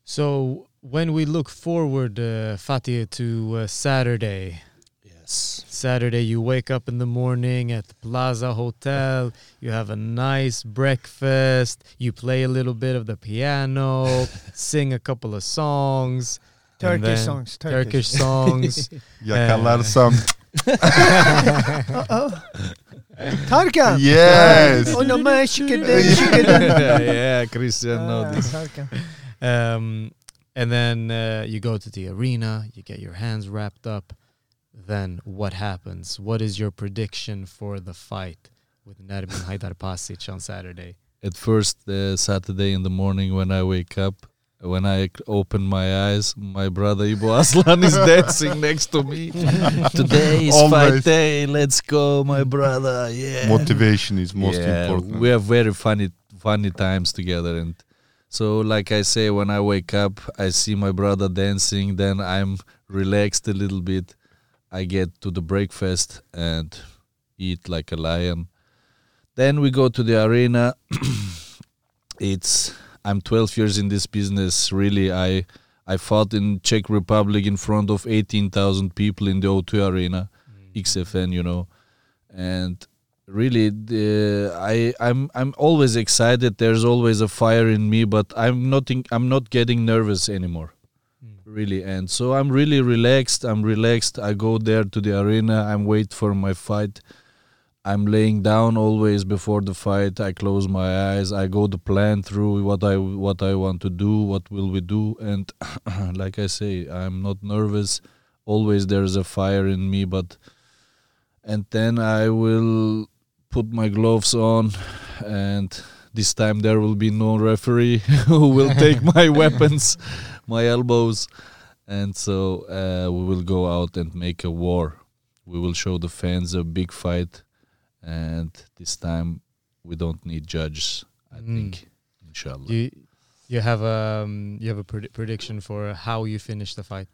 [SPEAKER 1] So when we look forward, uh, Fatih, to uh, Saturday,
[SPEAKER 3] Yes.
[SPEAKER 1] Saturday you wake up in the morning at the Plaza Hotel, you have a nice breakfast, you play a little bit of the piano, sing a couple of songs, and
[SPEAKER 2] Turkish
[SPEAKER 1] then-
[SPEAKER 2] songs.
[SPEAKER 1] Turkish songs.
[SPEAKER 4] Yakalarsam.
[SPEAKER 2] Uh-oh. Tarkan.
[SPEAKER 4] yes.
[SPEAKER 2] Oh no, man, Şıkıdım, Şıkıdım.
[SPEAKER 3] yeah, yeah, Christian know
[SPEAKER 2] Ah,
[SPEAKER 3] this.
[SPEAKER 2] Tarkan.
[SPEAKER 1] um, and then uh, you go to the arena, you get your hands wrapped up. Then what happens? What is your prediction for the fight with Nermin Haydar Pasic on Saturday?
[SPEAKER 3] At first, uh, Saturday in the morning when I wake up, when I open my eyes, my brother Ibo Aslan is dancing next to me. Today is fight day. Let's go, my brother. Yeah.
[SPEAKER 4] Motivation is most
[SPEAKER 3] Yeah,
[SPEAKER 4] important.
[SPEAKER 3] We have very funny, funny times together, and so like I say, when I wake up, I see my brother dancing. Then I'm relaxed a little bit. I get to the breakfast and eat like a lion. Then we go to the arena. it's I'm 12 years in this business. Really, I I fought in Czech Republic in front of 18,000 people in the O2 arena, mm. XFN, you know, and really the, I I'm I'm always excited. There's always a fire in me, but I'm not in, I'm not getting nervous anymore. Mm. Really, and so I'm really relaxed. I'm relaxed. I go there to the arena. I'm wait for my fight. I'm laying down always before the fight. I close my eyes. I go the plan through what I what I want to do. What will we do? And like I say, I'm not nervous. Always there's a fire in me, but and then I will put my gloves on, and this time there will be no referee who will take my weapons, my elbows, and so uh, we will go out and make a war. We will show the fans a big fight, and this time we don't need judges. I
[SPEAKER 1] Mm.
[SPEAKER 3] think, inshallah.
[SPEAKER 1] You you have um you have a pred- prediction for how you finish the fight.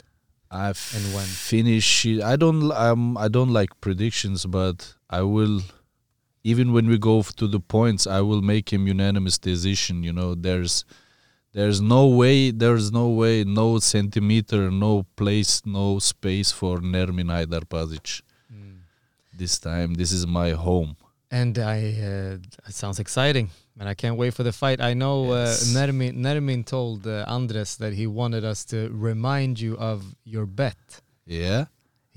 [SPEAKER 3] I
[SPEAKER 1] And when?
[SPEAKER 3] finish it. I don't. Um, I don't like predictions, but I will. Even when we go to the points, I will make him unanimous decision. You know, there's, there's no way. There's no way. No centimeter. No place. No space for Nermin Aydarpazic. This time, this is my home.
[SPEAKER 1] And I uh, it sounds exciting, and I can't wait for the fight. I know
[SPEAKER 3] Yes.
[SPEAKER 1] uh, Nermin Nermin told uh, Andres that he wanted us to remind you of your bet.
[SPEAKER 3] Yeah.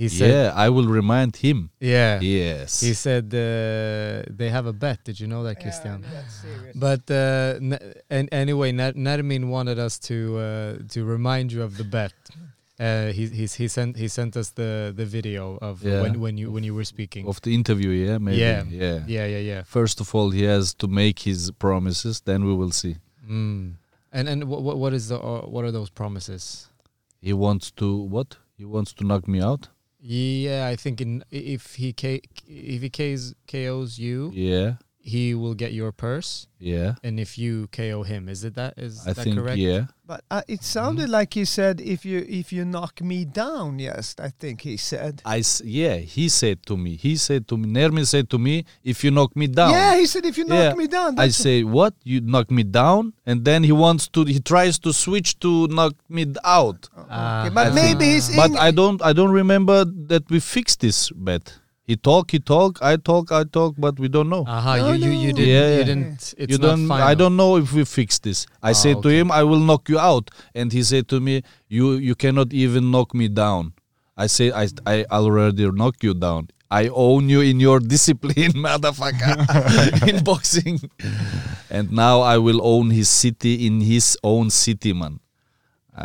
[SPEAKER 1] He said,
[SPEAKER 3] yeah. I will remind him.
[SPEAKER 1] yeah.
[SPEAKER 3] Yes.
[SPEAKER 1] He said uh, they have a bet. Did you know that, Christian?
[SPEAKER 2] that's serious.
[SPEAKER 1] But uh, n- and anyway, Nermin wanted us to uh, to remind you of the bet. Uh, he he's, he sent he sent us the, the video of
[SPEAKER 3] Yeah.
[SPEAKER 1] when, when you when you were speaking.
[SPEAKER 3] of the interview. Yeah. Maybe.
[SPEAKER 1] Yeah.
[SPEAKER 3] Yeah.
[SPEAKER 1] Yeah, yeah, yeah.
[SPEAKER 3] First of all, he has to make his promises. Then we will see.
[SPEAKER 1] Mm. And and what what is the uh, what are those promises?
[SPEAKER 3] He wants to what? He wants to knock me out.
[SPEAKER 1] Yeah, I think in if he K, if he K's, KOs you,
[SPEAKER 3] Yeah,
[SPEAKER 1] he will get your purse,
[SPEAKER 3] yeah.
[SPEAKER 1] and if you KO him, is it that is
[SPEAKER 3] I
[SPEAKER 1] that
[SPEAKER 3] think
[SPEAKER 1] correct?
[SPEAKER 3] yeah.
[SPEAKER 2] But uh, it sounded like he said, "If you if you knock me down," yes, I think he said.
[SPEAKER 3] I s- yeah. He said to me. He said to me. Nermin said to me, "If you knock me down."
[SPEAKER 2] Yeah, he said, "If you knock
[SPEAKER 3] Yeah,
[SPEAKER 2] me down."
[SPEAKER 3] I say what? You knock me down, and then he wants to. He tries to switch to knock me out.
[SPEAKER 1] Ah,
[SPEAKER 2] Okay, but
[SPEAKER 3] I
[SPEAKER 2] maybe
[SPEAKER 3] think-
[SPEAKER 2] he's
[SPEAKER 3] But
[SPEAKER 2] in-
[SPEAKER 3] I don't. I don't remember that we fixed this bet. He talk. He talk. I talk. I talk. But we don't know.
[SPEAKER 1] Aha,
[SPEAKER 2] No,
[SPEAKER 1] you, you you didn't
[SPEAKER 3] Yeah,
[SPEAKER 1] you didn't. It's
[SPEAKER 3] you
[SPEAKER 1] not
[SPEAKER 3] don't.
[SPEAKER 1] final.
[SPEAKER 3] I don't know if we fix this. I
[SPEAKER 1] Ah,
[SPEAKER 3] said to him, "I will knock you out," and he said to me, "You you cannot even knock me down." I say, "I I already knock you down. I own you in your discipline, motherfucker, in boxing." and now I will own his city in his own city, man.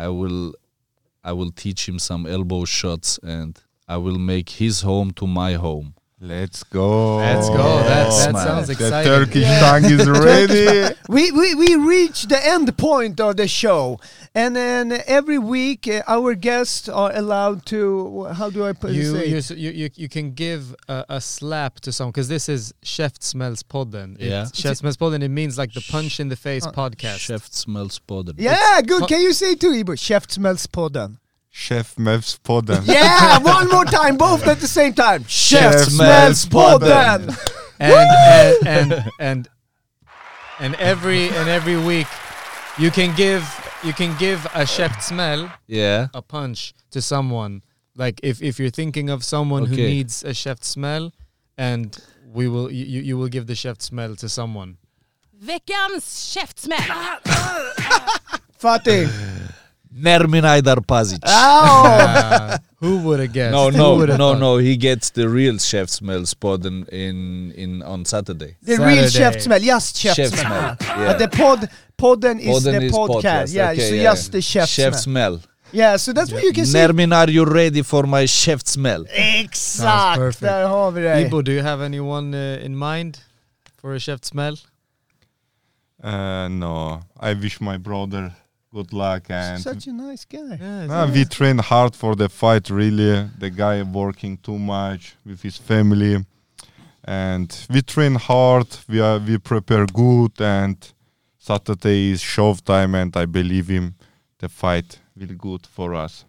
[SPEAKER 3] I will, I will teach him some elbow shots, and I will make his home to my home.
[SPEAKER 4] Let's go.
[SPEAKER 1] Let's go. That
[SPEAKER 3] Yes,
[SPEAKER 1] that
[SPEAKER 3] man.
[SPEAKER 1] sounds
[SPEAKER 4] The
[SPEAKER 1] exciting.
[SPEAKER 4] Turkish tongue is ready.
[SPEAKER 2] we, we we reached the end point of the show, and then every week uh, our guests are allowed to. How do I put
[SPEAKER 1] You,
[SPEAKER 2] say?
[SPEAKER 1] you, you, you, you can give a, a slap to someone because this is Chef Smells Podden. It's
[SPEAKER 3] Yeah.
[SPEAKER 1] Chef Smells Podden. It means like the punch in the face
[SPEAKER 2] Uh,
[SPEAKER 1] podcast.
[SPEAKER 3] Chef smells powder.
[SPEAKER 2] yeah, good.
[SPEAKER 1] fu-
[SPEAKER 2] Can you say it to Ibo? Chef smells podden.
[SPEAKER 4] Chef Mevs Podden.
[SPEAKER 2] Yeah, one more time, both at the same time. Chef,
[SPEAKER 3] Chef
[SPEAKER 2] smells
[SPEAKER 3] smells podden.
[SPEAKER 2] podden.
[SPEAKER 1] and, and and and and every and every week you can give you can give a chef smell
[SPEAKER 3] Yeah.
[SPEAKER 1] a punch to someone like if if you're thinking of someone who needs a chef smell and we will you, you you will give the chef smell to someone
[SPEAKER 5] Veckans käftsmäll!
[SPEAKER 2] Fatih.
[SPEAKER 3] Nermin Aydarpazic.
[SPEAKER 2] Oh.
[SPEAKER 1] Uh, who would have guessed
[SPEAKER 3] No, no, no,
[SPEAKER 1] thought?
[SPEAKER 3] no. He gets the real chef smell spot in in, in on Saturday.
[SPEAKER 2] The real chef smell, just chef,
[SPEAKER 3] Chef
[SPEAKER 2] smell.
[SPEAKER 3] smell,
[SPEAKER 2] But
[SPEAKER 3] yeah.
[SPEAKER 2] the pod, podden is
[SPEAKER 3] Podden
[SPEAKER 2] the
[SPEAKER 3] is
[SPEAKER 2] podcast. Yeah,
[SPEAKER 3] Okay,
[SPEAKER 2] so
[SPEAKER 3] yeah.
[SPEAKER 2] just the chef,
[SPEAKER 3] Chef
[SPEAKER 2] smell.
[SPEAKER 3] smell.
[SPEAKER 2] Yeah, so that's what you can say.
[SPEAKER 3] Nermin, are you ready for my chef smell?
[SPEAKER 2] Exakt,
[SPEAKER 1] perfect.
[SPEAKER 2] där har vi det.
[SPEAKER 1] Ibo, do you have anyone uh, in mind for a chef smell
[SPEAKER 4] Uh, no, I wish my brother good luck and
[SPEAKER 2] Such a nice guy.
[SPEAKER 4] Ah, we train hard for the fight. Really, the guy working too much with his family, and we train hard. We are we prepare good, and Saturday is show time, and I believe him. The fight will good for us.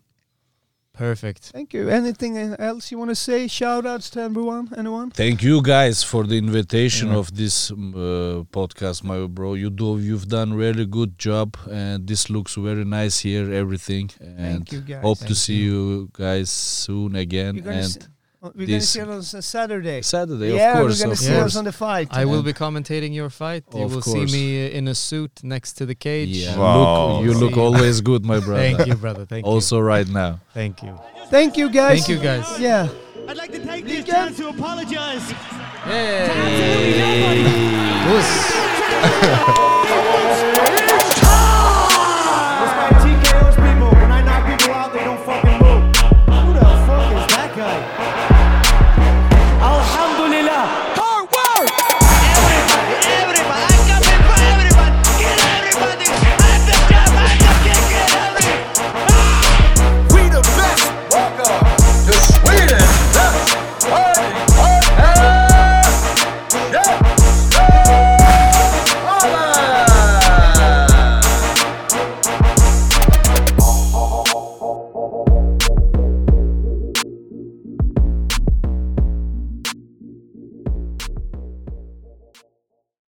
[SPEAKER 1] Perfect
[SPEAKER 2] Thank you. Anything else you want to say? Shout outs to everyone? Anyone?
[SPEAKER 3] Thank you guys for the invitation
[SPEAKER 4] Yeah.
[SPEAKER 3] of this um, uh, podcast, my bro. You do you've done really good job, and this looks very nice here. Everything, and
[SPEAKER 2] Thank you, guys.
[SPEAKER 3] hope to
[SPEAKER 1] Thank
[SPEAKER 3] see you guys soon again.
[SPEAKER 2] You're
[SPEAKER 3] And
[SPEAKER 2] s- we're gonna see it on Saturday.
[SPEAKER 3] Saturday,
[SPEAKER 2] yeah,
[SPEAKER 3] of course,
[SPEAKER 2] we're gonna
[SPEAKER 3] of
[SPEAKER 2] see
[SPEAKER 1] course.
[SPEAKER 2] us on the fight.
[SPEAKER 1] I will be commentating your fight. You
[SPEAKER 3] Of
[SPEAKER 1] will
[SPEAKER 3] course.
[SPEAKER 1] see me uh, in a suit next to the cage.
[SPEAKER 3] Yeah,
[SPEAKER 4] Wow.
[SPEAKER 3] look, you look always good, my brother.
[SPEAKER 1] Thank you, brother. Thank you.
[SPEAKER 3] Also, right now.
[SPEAKER 1] Thank you.
[SPEAKER 2] Thank you, guys.
[SPEAKER 1] Thank you, guys.
[SPEAKER 2] Yeah.
[SPEAKER 6] I'd like to take this chance to apologize Yay! Puss.